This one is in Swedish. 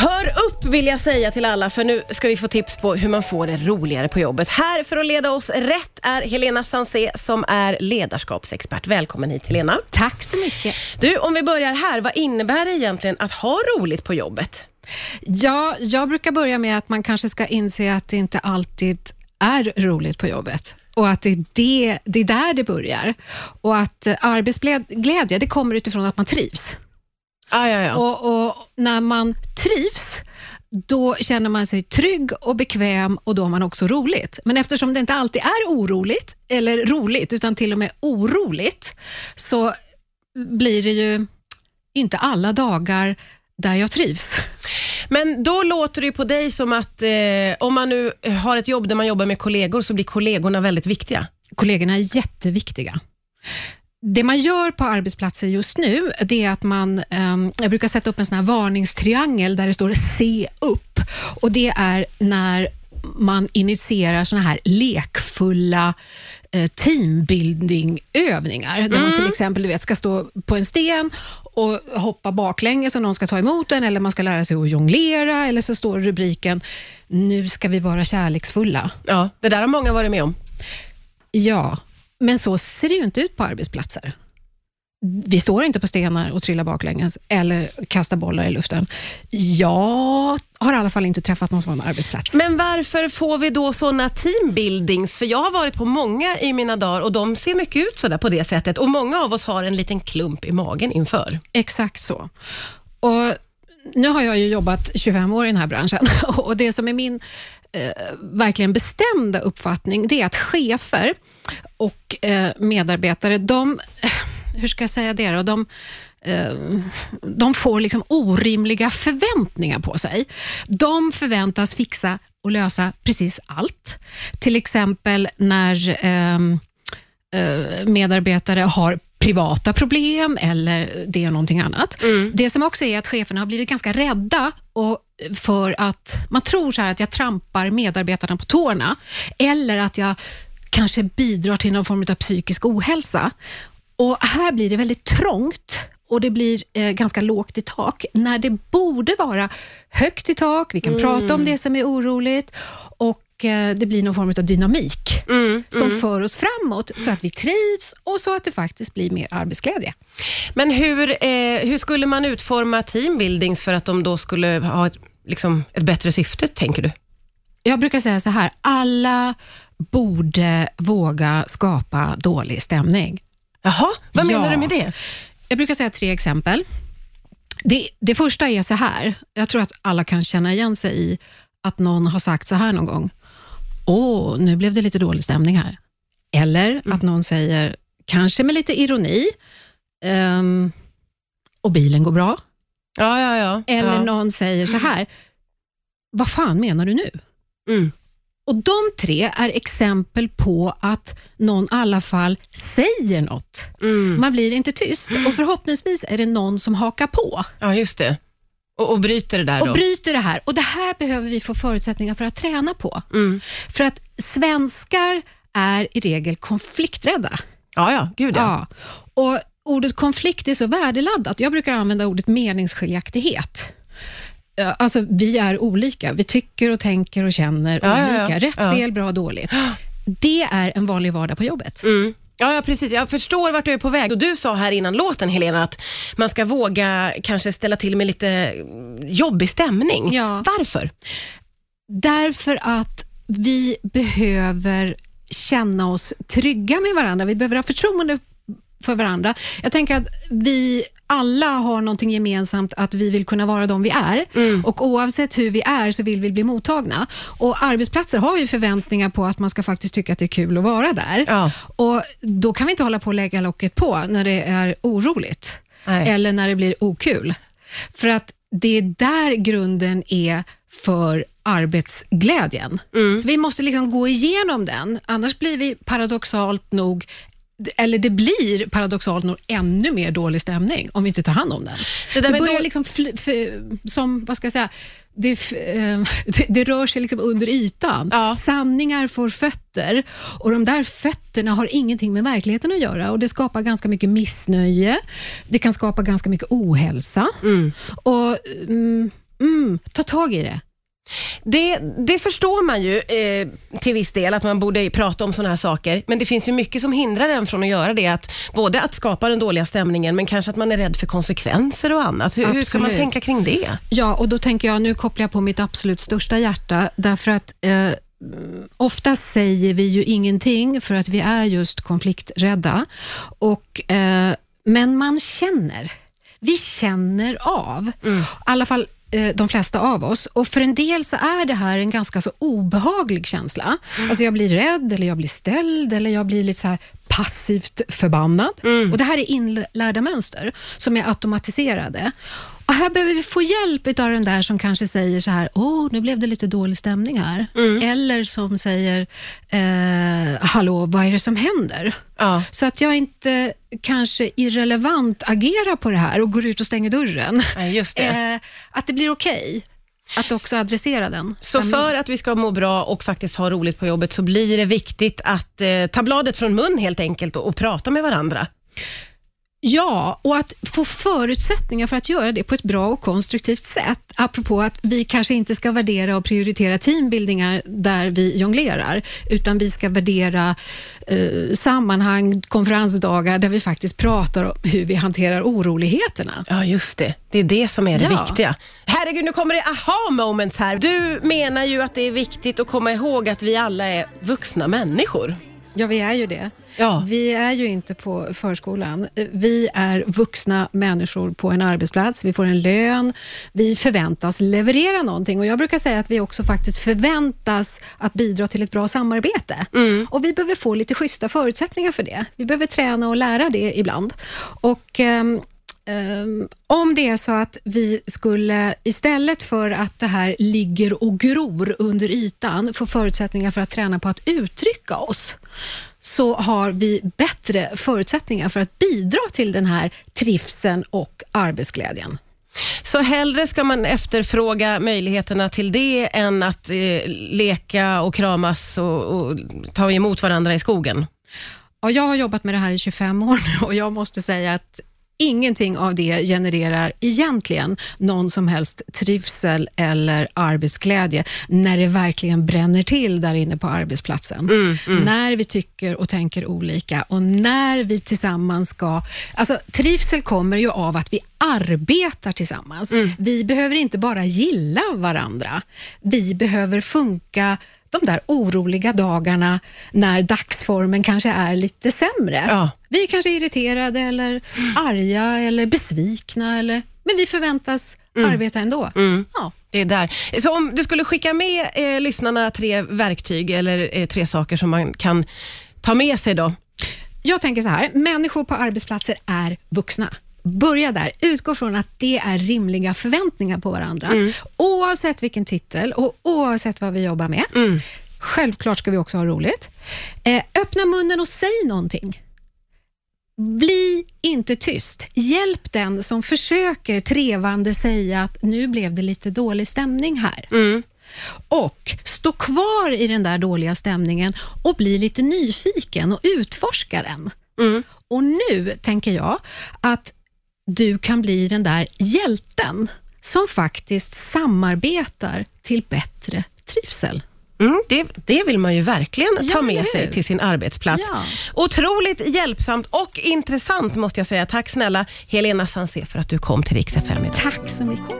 Hör upp vill jag säga till alla, för nu ska vi få tips på hur man får det roligare på jobbet. Här för att leda oss rätt är Helena Sansé som är ledarskapsexpert. Välkommen hit Helena. Tack så mycket. Du, om vi börjar här, vad innebär det egentligen att ha roligt på jobbet? Ja, jag brukar börja med att man kanske ska inse att det inte alltid är roligt på jobbet och att det är, det, det är där det börjar. Och att eh, arbetsglädje, det kommer utifrån att man trivs. Ah, ja, ja. Och, och när man trivs, då känner man sig trygg och bekväm och då har man också roligt. Men eftersom det inte alltid är oroligt, eller roligt, utan till och med oroligt, så blir det ju inte alla dagar där jag trivs. Men då låter det på dig som att eh, om man nu har ett jobb där man jobbar med kollegor så blir kollegorna väldigt viktiga. Kollegorna är jätteviktiga. Det man gör på arbetsplatser just nu, det är att man, um, jag brukar sätta upp en sån här varningstriangel där det står se upp. Och Det är när man initierar såna här lekfulla eh, teambuilding-övningar. Där man till exempel du vet, ska stå på en sten och hoppa baklänges och någon ska ta emot en, eller man ska lära sig att jonglera, eller så står rubriken “Nu ska vi vara kärleksfulla”. Ja, det där har många varit med om. Ja, men så ser det ju inte ut på arbetsplatser. Vi står inte på stenar och trillar baklänges eller kastar bollar i luften. Jag har i alla fall inte träffat någon sån arbetsplats. Men varför får vi då såna teambuildings? För jag har varit på många i mina dagar och de ser mycket ut sådär på det sättet och många av oss har en liten klump i magen inför. Exakt så. Och nu har jag ju jobbat 25 år i den här branschen och det som är min Eh, verkligen bestämda uppfattning, det är att chefer och eh, medarbetare, de, eh, hur ska jag säga det då? De, eh, de får liksom orimliga förväntningar på sig. De förväntas fixa och lösa precis allt. Till exempel när ehm, medarbetare har privata problem eller det är någonting annat. Mm. Det som också är att cheferna har blivit ganska rädda och för att man tror så att jag trampar medarbetarna på tårna eller att jag kanske bidrar till någon form av psykisk ohälsa. Och Här blir det väldigt trångt och det blir eh, ganska lågt i tak när det borde vara högt i tak. Vi kan prata om det som är oroligt och eh, det blir någon form av dynamik Mm, som för oss framåt så att vi trivs och så att det faktiskt blir mer arbetsglädje. Men hur, eh, hur skulle man utforma teambuildings för att de då skulle ha ett, liksom, ett bättre syfte, tänker du? Jag brukar säga så här, alla borde våga skapa dålig stämning. Jaha, vad menar Ja. du med det? Jag brukar säga tre exempel. Det, det första är så här, jag tror att alla kan känna igen sig i att någon har sagt så här någon gång. Åh, nu blev det lite dålig stämning här. Eller att någon säger, kanske med lite ironi, ehm, och bilen går bra. Ja, ja, ja. Eller ja. någon säger så här, vad fan menar du nu? Mm. Och De tre är exempel på att någon i alla fall säger något. Mm. Man blir inte tyst och förhoppningsvis är det någon som hakar på Ja, just det. Och, och bryter det där och då? bryter det här. Och Det här behöver vi få förutsättningar för att träna på. Mm. För att svenskar är i regel konflikträdda. Ja, ja, gud ja. Ja. Och Ordet konflikt är så värdeladdat. Jag brukar använda ordet meningsskiljaktighet. Ja, Alltså, vi är olika. Vi tycker och tänker och känner Ja, ja, ja. olika. Rätt, fel, bra, dåligt. Det är en vanlig vardag på jobbet. Mm. Ja, ja, precis. Jag förstår vart du är på väg. Och du sa här innan låten, Helena, att man ska våga kanske ställa till med lite jobbig stämning. Ja. Varför? Därför att vi behöver känna oss trygga med varandra. Vi behöver ha förtroende för varandra. Jag tänker att vi alla har någonting gemensamt, att vi vill kunna vara de vi är. Och Oavsett hur vi är så vill vi bli mottagna. Och Arbetsplatser har ju förväntningar på att man ska faktiskt tycka att det är kul att vara där. Ja. Och Då kan vi inte hålla på och lägga locket på när det är oroligt Nej. eller när det blir okul. För att det är där grunden är för arbetsglädjen. Så vi måste liksom gå igenom den, annars blir vi paradoxalt nog eller det blir paradoxalt nog ännu mer dålig stämning om vi inte tar hand om den. Det Det, börjar då- liksom fly, som, vad ska jag säga, det, f- eh, det, det rör sig liksom under ytan. Ja. Sanningar får fötter och de där fötterna har ingenting med verkligheten att göra och det skapar ganska mycket missnöje. Det kan skapa ganska mycket ohälsa. Och, mm, mm, ta tag i det. Det, det förstår man ju eh, till viss del, att man borde prata om sådana här saker. Men det finns ju mycket som hindrar en från att göra det. Att, både att skapa den dåliga stämningen, men kanske att man är rädd för konsekvenser och annat. Hur, hur ska man tänka kring det? Ja, och då tänker jag, nu kopplar jag på mitt absolut största hjärta, därför att eh, ofta säger vi ju ingenting för att vi är just konflikträdda. Och, eh, men man känner. Vi känner av. I alla fall de flesta av oss. Och För en del så är det här en ganska så obehaglig känsla. Alltså jag blir rädd, eller jag blir ställd, eller jag blir lite så här passivt förbannad. Och Det här är inlärda mönster som är automatiserade. Och Här behöver vi få hjälp av den där som kanske säger så här, åh, nu blev det lite dålig stämning här. Eller som säger, eh, hallå, vad är det som händer? Ja. Så att jag inte kanske irrelevant agerar på det här och går ut och stänger dörren. Just det. Eh, att det blir okej att också adressera den. Så för att vi ska må bra och faktiskt ha roligt på jobbet så blir det viktigt att eh, ta bladet från mun helt enkelt och, och prata med varandra. Ja, och att få förutsättningar för att göra det på ett bra och konstruktivt sätt. Apropå att vi kanske inte ska värdera och prioritera teambuildingar där vi jonglerar, utan vi ska värdera eh, sammanhang, konferensdagar där vi faktiskt pratar om hur vi hanterar oroligheterna. Ja, just det. Det är det som är det Ja. viktiga. Herregud, nu kommer det aha moments här. Du menar ju att det är viktigt att komma ihåg att vi alla är vuxna människor. Ja, vi är ju det. Ja. Vi är ju inte på förskolan. Vi är vuxna människor på en arbetsplats. Vi får en lön. Vi förväntas leverera någonting. Och Jag brukar säga att vi också faktiskt förväntas att bidra till ett bra samarbete. Och Vi behöver få lite schyssta förutsättningar för det. Vi behöver träna och lära det ibland. Och ehm, om det är så att vi skulle, istället för att det här ligger och gror under ytan, få förutsättningar för att träna på att uttrycka oss, så har vi bättre förutsättningar för att bidra till den här trivseln och arbetsglädjen. Så hellre ska man efterfråga möjligheterna till det än att eh, leka och kramas och, och ta emot varandra i skogen. Ja, jag har jobbat med det här i 25 år nu och jag måste säga att ingenting av det genererar egentligen någon som helst trivsel eller arbetsglädje när det verkligen bränner till där inne på arbetsplatsen. När vi tycker och tänker olika och när vi tillsammans ska... Alltså, trivsel kommer ju av att vi arbetar tillsammans. Vi behöver inte bara gilla varandra. Vi behöver funka de där oroliga dagarna när dagsformen kanske är lite sämre. Ja. Vi är kanske irriterade eller arga eller besvikna, eller, men vi förväntas arbeta ändå. Ja. Det är där. Så om du skulle skicka med eh, lyssnarna tre verktyg eller eh, tre saker som man kan ta med sig då? Jag tänker så här, människor på arbetsplatser är vuxna. Börja där. Utgå från att det är rimliga förväntningar på varandra. Oavsett vilken titel och oavsett vad vi jobbar med. Självklart ska vi också ha roligt. Eh, öppna munnen och säg någonting. Bli inte tyst. Hjälp den som försöker trevande säga att nu blev det lite dålig stämning här. Och stå kvar i den där dåliga stämningen och bli lite nyfiken och utforska den. Och nu tänker jag att du kan bli den där hjälten som faktiskt samarbetar till bättre trivsel. Mm, det, det vill man ju verkligen Ja, ta med sig till sin arbetsplats. Ja. Otroligt hjälpsamt och intressant måste jag säga. Tack snälla Helena Sansé för att du kom till Rix FM idag. Tack så mycket.